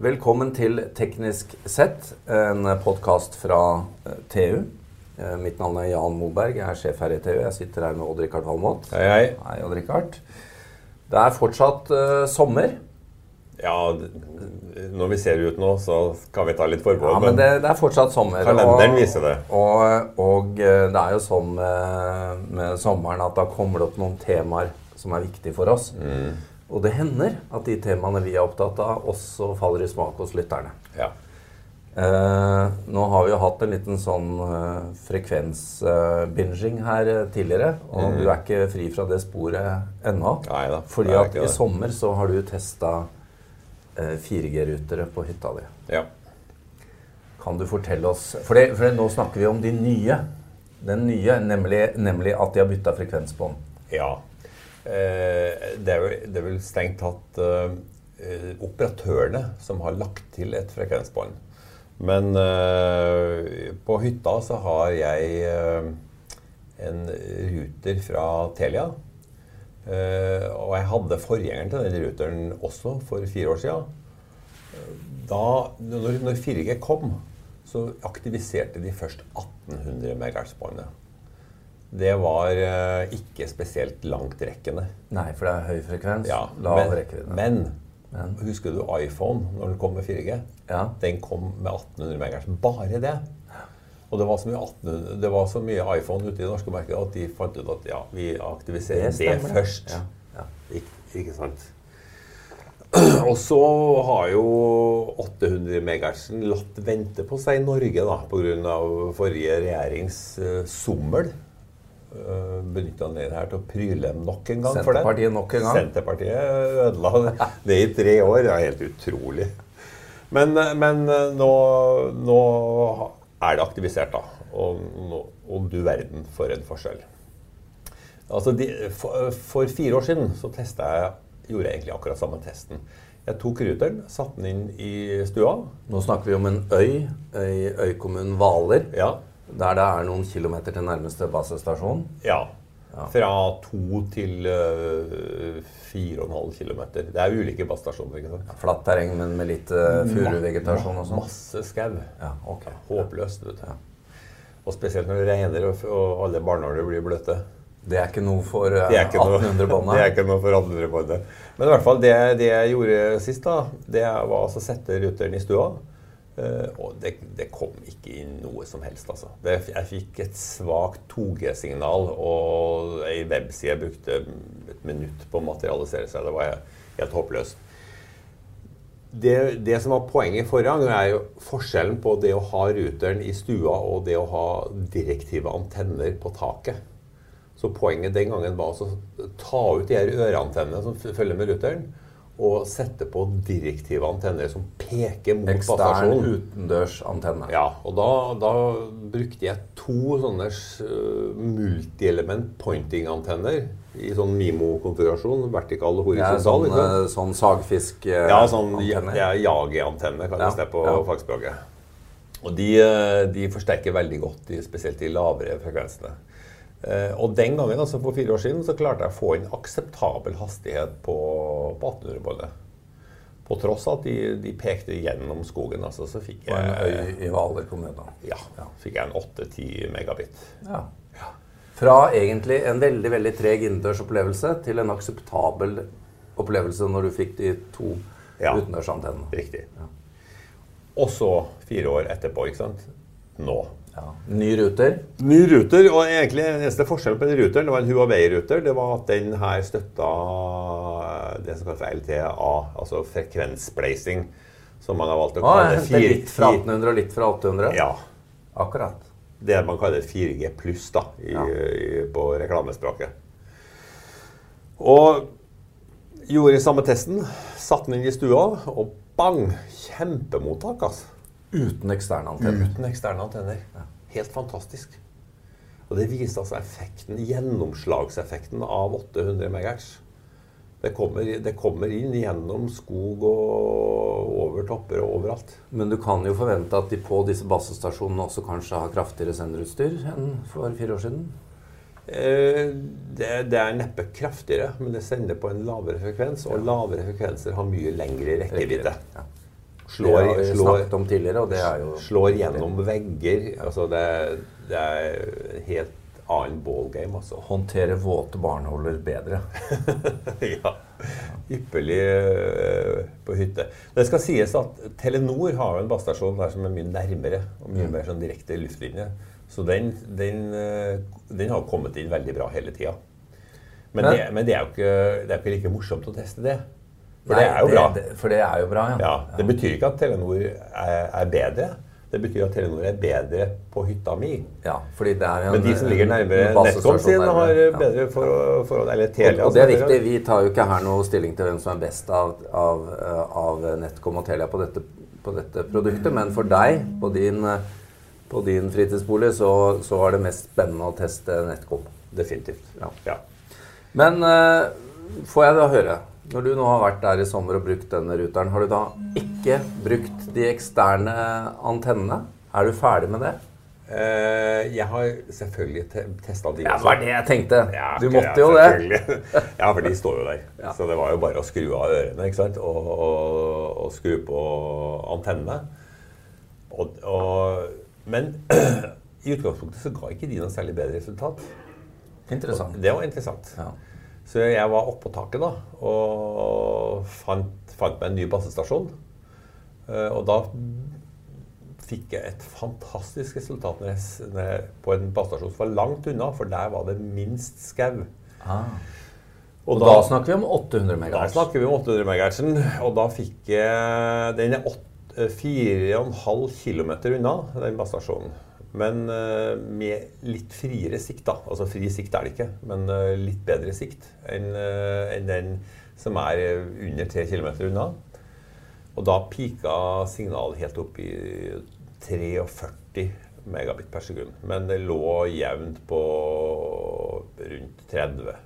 Velkommen til Teknisk sett, en podkast fra eh, TU. Eh, Mitt navn er Jan Moberg, jeg er sjef her i TU. Jeg sitter her med Odd-Rikard Valmot. Hei, hei. Hei, Odd-Rikard. Det er fortsatt uh, sommer. Ja, når vi ser ut nå, så kan vi ta litt Ja, men det, det er fortsatt sommer. Kalenderen viser det. Og, og det er jo sånn med, med sommeren at da kommer det opp noen temaer som er viktige for oss. Mm. Og det hender at de temaene vi er opptatt av, også faller i smak hos lytterne. ja. Eh, nå har vi jo hatt en liten sånn eh, frekvensbinging her eh, tidligere. Og du er ikke fri fra det sporet ennå. Neida, Nei da, Fordi at i sommer så har du testa 4G-rutere på hytta di. ja. Kan du fortelle oss For, det, for det, nå snakker vi om de nye. Den nye, nemlig, nemlig at de har bytta frekvensbånd. ja. Eh, det, er vel, det er vel strengt tatt eh, operatørene som har lagt til et frekvensbånd. Men eh, på hytta så har jeg en ruter fra Telia. Og jeg hadde forgjengeren til den ruteren også for fire år siden. Da, når, når 4G kom, så aktiviserte de først 1800 MHz-båndet. Det var uh, ikke spesielt langtrekkende. Nei, for det er høy frekvens, Ja, lav men, rekkevidde. men Men? husker du iPhone når den kom med 4G? Ja. Den kom med 1800 MHz. Bare det. Og det var, så mye 1800, det var så mye iPhone ute i det norske markedet at de fant ut at ja, vi aktiviserer det, det først. Ja. Ja. Ik ikke sant? Og så har jo 800 MHz-en latt vente på seg i Norge da, pga. forrige regjerings uh, sommel. Uh, Benytta anledningen her til å pryle dem nok en gang. Senterpartiet nok en gang. Senterpartiet ødela det i tre år. Det er helt utrolig. Men, eh, men eh, nå, nå er det aktivisert, da. Og, nå- og du verden for en forskjell. Altså, de, for, for fire år siden så jeg gjorde jeg egentlig akkurat samme testen. Jeg tok ruteren, satte den inn i stua. Nå snakker vi om en øy i øykommunen Hvaler. Ja. Der det er noen kilometer til nærmeste basestasjon. ja. Fra to til øh, fire og en halv kilometer. Det er ulike basestasjoner. ikke sant? Flatt terreng, men med litt uh, furuvegetasjon og sånn. Masse skau. Ja, ok. Håpløst. vet du. Og spesielt når det regner og, alle barnehager blir bløte. Det er ikke noe for uh, Det er ikke noe- 1800-båndet. Det er ikke noe for 1800-båndet. Men i hvert fall det, det jeg gjorde sist, da, det var å sette ruteren i stua. Eh, og det, det kom ikke inn noe som helst, altså. Det, jeg fikk et svakt 2G-signal, og ei webside brukte et minutt på å materialisere seg. Det var helt håpløst. Det, det som var poenget forrige gang, er jo forskjellen på det å ha ruteren i stua og det å ha direktive antenner på taket. Så poenget den gangen var å ta ut de her øreantennene som følger med ruteren, og sette på direktive antenner som peker mot Ekstern basestasjonen. utendørs antenne. Ja, og da, da brukte jeg to sånne uh, multielement pointing-antenner i sånn Mimo-konfigurasjon, vertikal og Det er horisontal. sånn, ikke uh, sånn sagfisk uh, Ja, sånn ja, antenne. kan jageantenne kalles Ja, det på ja. fagspråket. Og de, eh, de forsterker veldig godt, spesielt de lavere frekvensene. Eh, og den gangen, altså for fire år siden, så klarte jeg å få en akseptabel hastighet på, på 1800-båndet. På tross av at de, de pekte gjennom skogen, altså, så fikk jeg, øy i Hvaler kommune. ja, fikk jeg en 8-10 megabit. Ja. Fra egentlig en veldig veldig treg innendørs opplevelse til en akseptabel opplevelse når du fikk de to Ja. utendørsantennene. Riktig. Og så, fire år etterpå, ikke sant, nå. Ja. Ny ruter. Ny ruter, og egentlig den eneste forskjellen på den ruteren, det var en Huawei-ruter, det var at den her støtta det som kalles LTA, altså frekvenssplicing, som man har valgt å kalle henter fire- litt fra 1800 og litt fra 800. Ja. Akkurat. Det man kaller 4G pluss da, i, Ja. i, på reklamespråket. Og gjorde samme testen, satte den inn i stua, og bang! Kjempemottak, altså. Uten eksterne antenner. Uten eksterne antenner. Helt fantastisk. Og det viser altså effekten, gjennomslagseffekten av 800 MHz. Det kommer, det kommer inn gjennom skog og over topper og overalt. Men du kan jo forvente at de på disse basestasjonene også kanskje har kraftigere senderutstyr enn for fire år siden? Eh, det, det er neppe kraftigere, men det sender på en lavere frekvens. Og lavere frekvenser har mye lengre rekkevidde. Ja. Slår, det har vi slår, snakket om tidligere, og det er jo Slår gjennom vegger. Altså det, det er helt annen ballgame. Altså. Håndtere våte barnholder bedre. ja. Ypperlig uh, på hytte. Det skal sies at Telenor har en basestasjon der som er mye nærmere og mye mm. mer sånn direkte luftlinje. Så den, den, uh, den, har kommet inn veldig bra hele tida. Men, men, det, men det, er ikke, det, er ikke, like morsomt å teste det. For Nei, det er jo bra. for det er jo bra, ja. ja det betyr ikke at Telenor er, er bedre. Det betyr at Telenor er bedre på hytta mi. Ja, fordi det er en, Men de som ligger nærmere Netcom sin, har bedre forhold for, Eller Telia. Og, og, det er viktig. Vi tar jo ikke her noe stilling til hvem som er best av, av, av Netcom og Telia på dette, på dette, produktet. Men for deg, på din, på din fritidsbolig, så, så var det mest spennende å teste Netcom. Definitivt. Ja. ja. Men uh, får jeg da høre når du nå har vært der i sommer og brukt denne ruteren, har du da ikke brukt de eksterne antennene? Er du ferdig med det? Uh, jeg har selvfølgelig te testa de. Ja, det var det jeg tenkte. Ja, du måtte jo det. ja, for de står jo der. Ja. Så det var jo bare å skru av ørene ikke sant? Og, og, og skru på antennene. Og, og, men i utgangspunktet så ga ikke de noe særlig bedre resultat. Interessant. det var interessant. Ja. Så jeg var oppå taket da, og fant, fant meg en ny basestasjon. Eh, og da fikk jeg et fantastisk resultat når jeg, når jeg, på en basestasjon som var langt unna, for der var det minst skau. Ah. Og, og da, da, snakker vi om 800 MHz? Da snakker vi om 800 MHz. Og da fikk jeg Den er 4,5 km unna, den basestasjonen. Men uh, med litt friere sikt, da. Altså fri sikt er det ikke, men uh, litt bedre sikt enn uh, en den som er under 3 km unna. Og da pika signalet helt opp i 43 megabit per sekund. Men det lå jevnt på rundt 30.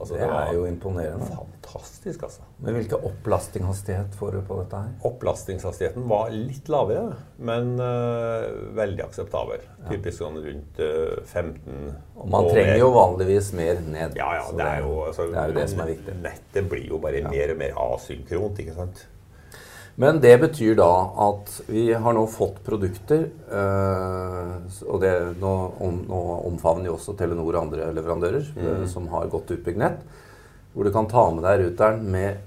Altså, det, det er jo imponerende. Fantastisk, altså. Men Hvilken opplastingshastighet får du på dette? her? Opplastingshastigheten var litt lavere, men uh, veldig akseptabel. Ja. Typisk sånn rundt uh, 15 Og man trenger mer. jo vanligvis mer ned. Ja, ja, det er, jo, altså, det er jo det som er viktig. Nettet blir jo bare ja. mer og mer asynkront, ikke sant? Men det betyr da at vi har nå fått produkter, øh, og det, nå, om, nå, omfavner jo også Telenor og andre leverandører mm. øh, som har godt utbygd nett, hvor du kan ta med deg ruteren med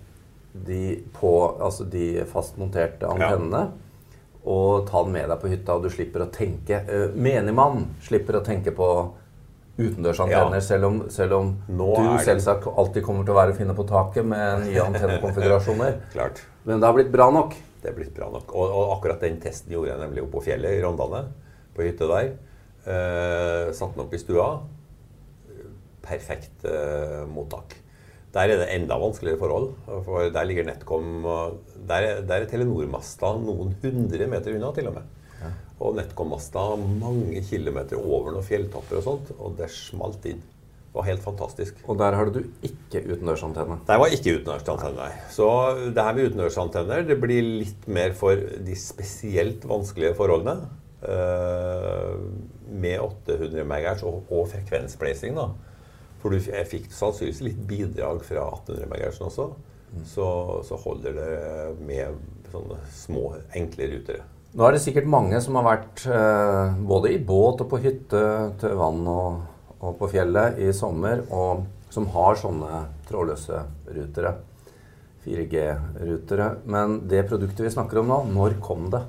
de, på, altså de fastmonterte antennene. Ja. Og ta den med deg på hytta, og du slipper å tenke øh, Menigmann slipper å tenke på utendørsantenner, ja. selv om, selv om du selvsagt alltid kommer til å være å finne på taket med nye antennekonfigurasjoner. Klart. Men det har blitt bra nok? Det er blitt bra nok. Og, og akkurat den testen gjorde jeg nemlig oppe på fjellet i Rondane. På hytta der. Eh, satte den opp i stua. Perfekt eh, mottak. Der er det enda vanskeligere forhold. For der ligger NetCom Der, der er Telenor-masta noen hundre meter unna, til og med. Og NetCom-masta mange kilometer over noen fjelltopper og sånt. Og det smalt inn Det var helt fantastisk. Og der har du ikke utendørsantenne? Der var ikke utendørsantenne, nei. Så det her med utendørsantenner det blir litt mer for de spesielt vanskelige forholdene. Uh, med 800 MHz og, og frekvensblazing, da. For du, jeg fikk sannsynligvis litt bidrag fra 1800 MHz også. Mm. Så, så, holder det med sånne små, enkle rutere. Nå er det sikkert mange som har vært eh, både i båt og på hytte til vann og og på fjellet i sommer, og som har sånne trådløse rutere. 4G-rutere. Men det produktet vi snakker om nå, når kom det?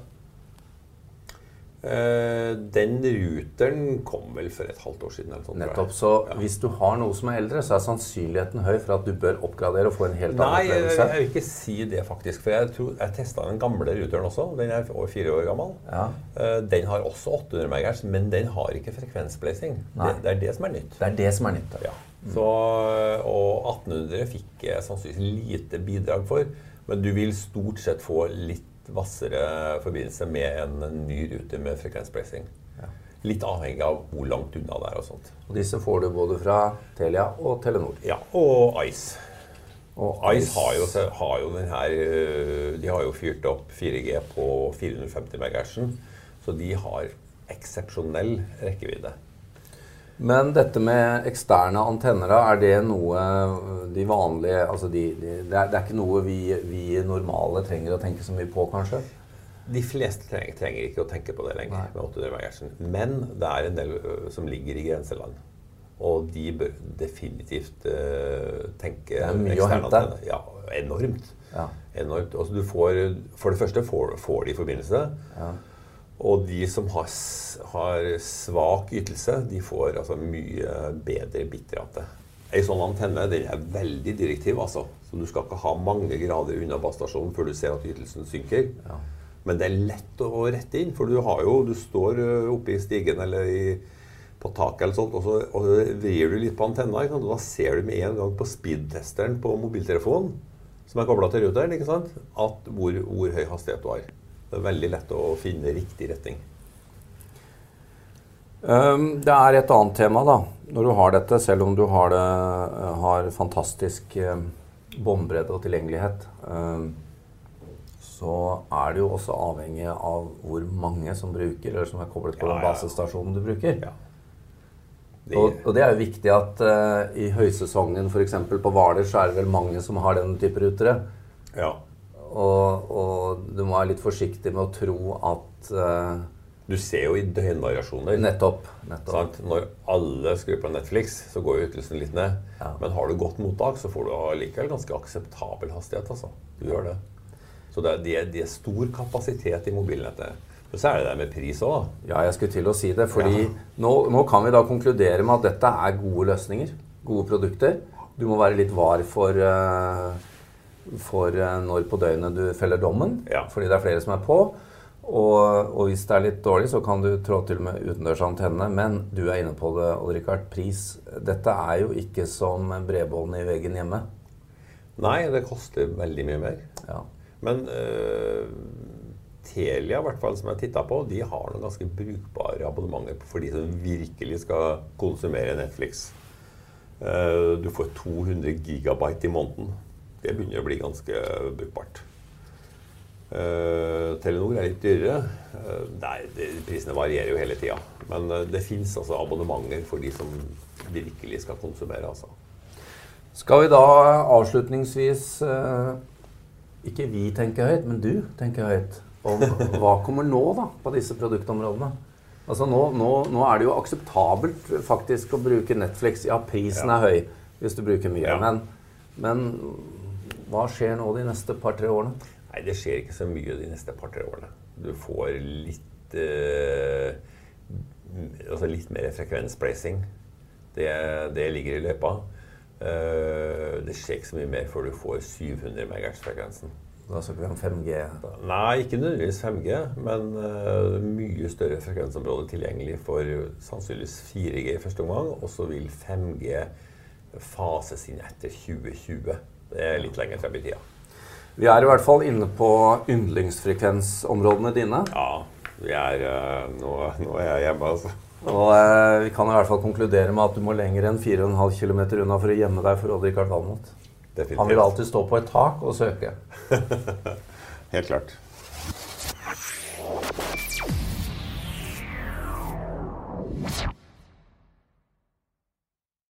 Eh, den ruteren kom vel for et halvt år siden. Sånt, Nettopp. Så ja. hvis du har noe som er eldre, så er sannsynligheten høy for at du bør oppgradere og få en helt annen opplevelse? Nei, jeg vil ikke si det, faktisk. For jeg, tror, jeg testa den gamle ruteren også. Den er over fire år gammel. Ja. Eh, den har også 800 MHz, men den har ikke frekvensblazing. Det, det, er det som er nytt. Det er det som er nytt, ja. Mm. Så, og 1800 fikk jeg sannsynligvis lite bidrag for. Men du vil stort sett få litt hvassere forbindelse med en ny rute med frekvenspressing. Ja. Litt avhengig av hvor langt unna det er. Og sånt. Og disse får du både fra Telia og Telenor? Ja, og Ice. Og Ice har jo, har jo den her øh, De har jo fyrt opp 4G på 450 MHz, så de har eksepsjonell rekkevidde. Men dette med eksterne antenner, er det noe de vanlige altså de, de, det, er, det, er, ikke noe vi, vi, normale trenger å tenke så mye på, kanskje? De fleste trenger, trenger ikke å tenke på det lenger. med 800 MHz. Men det er en del ø, som ligger i grenseland. Og de bør definitivt uh, tenke Det er mye å hente. Ja, enormt. Ja. enormt. Altså, du får, for det første får, får de forbindelse. Ja. Og de som har, har svak ytelse, de får altså mye bedre bitterrate. Ei sånn antenne den er veldig direktiv, altså. Så du skal ikke ha mange grader unna basestasjonen før du ser at ytelsen synker. Ja. Men det er lett å rette inn, for du har jo Du står oppe i stigen eller i, på taket eller sånt, og så og vrir du litt på antenna. Og da ser du med en gang på speedtesteren på mobiltelefonen, som er kobla til ruteren, ikke sant? at hvor, hvor høy hastighet du har. Det er veldig lett å finne riktig retning. Um, det er et annet tema, da. Når du har dette, selv om du har, det, har fantastisk um, båndbredde og tilgjengelighet, um, så er det jo også avhengig av hvor mange som bruker, eller som er koblet på Ja, den basestasjonen du bruker. Ja. Det, Og, og det er jo viktig at uh, i høysesongen, f.eks. på Hvaler, så er det vel mange som har den type rutere. ja. Og, og du må være litt forsiktig med å tro at uh, Du ser jo i døgnvariasjoner. Nettopp. nettopp. Når alle skrur på Netflix, så går jo ytelsen litt ned. Ja. Men har du godt mottak, så får du allikevel ganske akseptabel hastighet. Altså. Du gjør det. Så det er, de er, det er stor kapasitet i mobilnettet. Men så er det det med pris òg. Ja, jeg skulle til å si det. fordi Ja. nå, nå kan vi da konkludere med at dette er gode løsninger. Gode produkter. Du må være litt var for, eh, for eh, når på døgnet du feller dommen. Ja. Fordi det er flere som er på. Og, og hvis det er litt dårlig, så kan du trå til med utendørs antenne. Men du er inne på det, Odd Rikard. Pris. Dette er jo ikke som bredbånd i veggen hjemme. Nei, det koster veldig mye mer. Ja. Men øh, Telia, i hvert fall, som jeg titta på, de har noen ganske brukbare abonnementer for de som virkelig skal konsumere Netflix. Uh, du får 200 gigabyte i måneden. Det begynner å bli ganske brukbart. Uh, Telenor er litt dyrere. Uh, nei, det, prisene varierer jo hele tida. Men uh, det fins altså abonnementer for de som virkelig skal konsumere. altså. Skal vi da avslutningsvis Ikke vi tenker høyt, men du tenker høyt. Om hva kommer nå da på disse produktområdene? Altså nå, nå, nå er det jo akseptabelt faktisk å bruke Netflix. Ja, prisen Ja. er høy hvis du bruker mye. Ja. Men, men hva skjer nå de neste par-tre årene? Nei, det skjer ikke så mye de neste par-tre årene. Du får litt eh, Altså litt mer frekvensplacing. Det, det ligger i løypa. Eh, det skjer ikke så mye mer før du får 700 MHz-frekvensen. Da snakker vi om 5G. Nei, ikke nødvendigvis 5G, men uh, mye større frekvensområde tilgjengelig for sannsynligvis 4G i første omgang. Og så vil 5G fases inn etter 2020. Det er litt lenger frem i tida. Vi er i hvert fall inne på yndlingsfrekvensområdene dine. Ja, vi er, eh, nå, nå er jeg hjemme, altså. Og eh, vi kan i hvert fall konkludere med at du må lenger enn 4,5 km unna for å gjemme deg for Odd Rikard Valmot. Definitivt. Han vil alltid stå på et tak og søke. Helt klart.